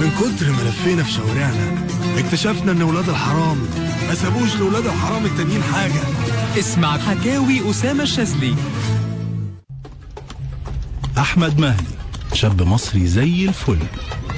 من كتر ما لفينا في شوارعنا اكتشفنا إن ولاد الحرام ما سابوش لولاد الحرام التانيين حاجة. اسمع حكاوي أسامة الشاذلي. أحمد مهدي شاب مصري زي الفل.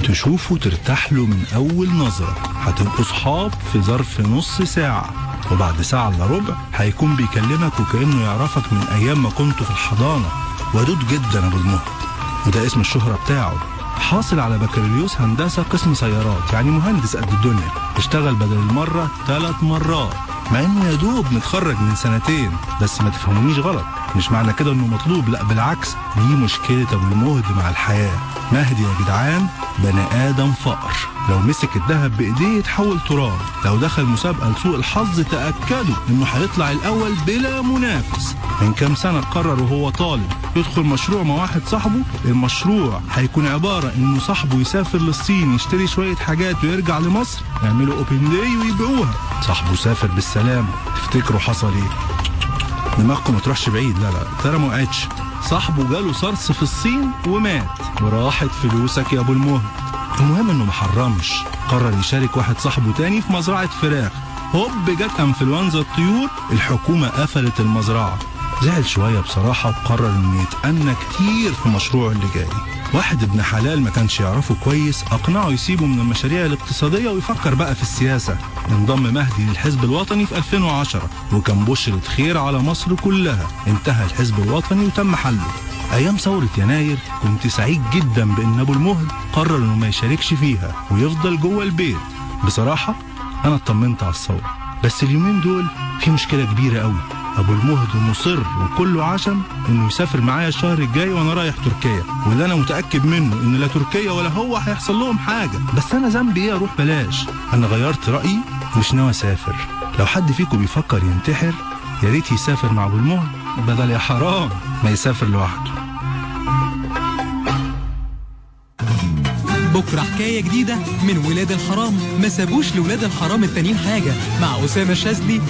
تشوفه ترتاح له من أول نظرة. هتبقوا صحاب في ظرف نص ساعة. وبعد ساعة إلا ربع هيكون بيكلمك وكأنه يعرفك من أيام ما كنتوا في الحضانة. ودود جدا أبو المهد وده اسم الشهرة بتاعه. حاصل على بكالوريوس هندسة قسم سيارات يعني مهندس قد الدنيا. اشتغل بدل المرة ثلاث مرات. مع إنه يا دوب متخرج من سنتين بس ما تفهمونيش غلط. مش معنى كده إنه مطلوب لأ بالعكس دي مشكلة أبو المهد مع الحياة. مهدي يا جدعان بني آدم فقر. لو مسك الذهب بإيديه يتحول تراب. لو دخل مسابقة لسوء الحظ تأكدوا إنه هيطلع الأول بلا منافس. من كام سنة قرر وهو طالب يدخل مشروع مع واحد صاحبه؟ المشروع هيكون عبارة إنه صاحبه يسافر للصين يشتري شوية حاجات ويرجع لمصر؟ يعملوا اوبن داي ويبيعوها. صاحبه سافر بالسلامة تفتكروا حصل إيه؟ دماغكم ما تروحش بعيد. لا لا. ترى ما وقعتش صاحبه جاله صرص في الصين ومات. وراحت فلوسك يا أبو المهد المهم إنه ما حرمش. قرر يشارك واحد صاحبه تاني في مزرعة فراخ. هوب جت أنفلونزا الطيور. الحكومة قفلت المزرعة. زعل شوية بصراحة وقرر إنه يتأنى كتير في مشروعه اللي جاي. واحد ابن حلال ما كانش يعرفه كويس أقنعه يسيبه من المشاريع الاقتصادية ويفكر بقى في السياسة. انضم مهدي للحزب الوطني في 2010 وكان بشرة خير على مصر كلها. انتهى الحزب الوطني وتم حله. أيام ثورة يناير كنت سعيد جدا بإن أبو المهد قرر إنه ما يشاركش فيها ويفضل جوه البيت. بصراحة أنا اطمنت على الثورة بس اليومين دول في مشكلة كبيرة قوي. أبو المهد مصر وكله عشم إنه يسافر معايا الشهر الجاي وأنا رايح تركيا. واللي أنا متأكد منه إن لا تركيا ولا هو هيحصل لهم حاجة. بس أنا ذنبي إيه أروح بلاش. أنا غيرت رأيي مش ناوي أسافر. لو حد فيكم بيفكر ينتحر يا ريت يسافر مع أبو المهد. بدل يا حرام ما يسافر لوحده. بكرة حكاية جديدة من ولاد الحرام. ما سابوش لولاد الحرام التانيين حاجة. مع أسامة الشاذلي.